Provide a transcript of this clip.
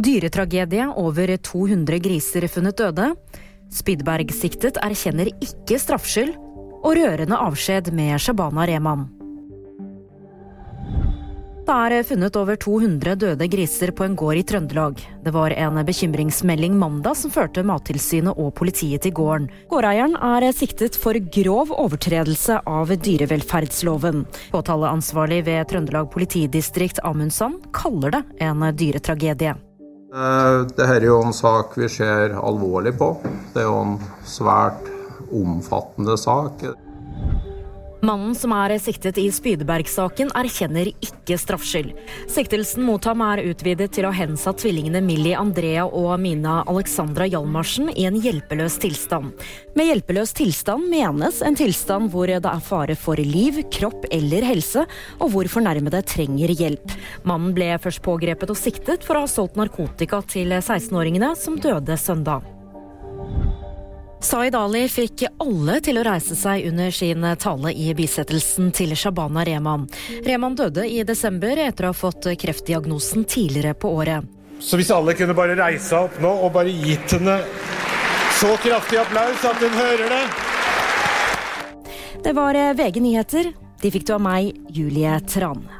Dyretragedie. Over 200 griser funnet døde. Spydberg-siktet erkjenner ikke straffskyld. Og rørende avskjed med Shabana Rehman. Det er funnet over 200 døde griser på en gård i Trøndelag. Det var en bekymringsmelding mandag som førte Mattilsynet og politiet til gården. Gårdeieren er siktet for grov overtredelse av dyrevelferdsloven. Påtaleansvarlig ved Trøndelag politidistrikt Amundsen kaller det en dyretragedie. Eh, Dette er jo en sak vi ser alvorlig på. Det er jo en svært omfattende sak. Mannen som er siktet i Spydeberg-saken, erkjenner ikke straffskyld. Siktelsen mot ham er utvidet til å hensatt tvillingene Millie Andrea og Mina Alexandra Hjalmarsen i en hjelpeløs tilstand. Med hjelpeløs tilstand menes en tilstand hvor det er fare for liv, kropp eller helse, og hvor fornærmede trenger hjelp. Mannen ble først pågrepet og siktet for å ha solgt narkotika til 16-åringene som døde søndag. Zaid Ali fikk alle til å reise seg under sin tale i bisettelsen til Shabana Rehman. Rehman døde i desember etter å ha fått kreftdiagnosen tidligere på året. Så hvis alle kunne bare reise opp nå og bare gitt henne så kraftig applaus at hun hører det Det var VG nyheter. De fikk du av meg, Julie Tran.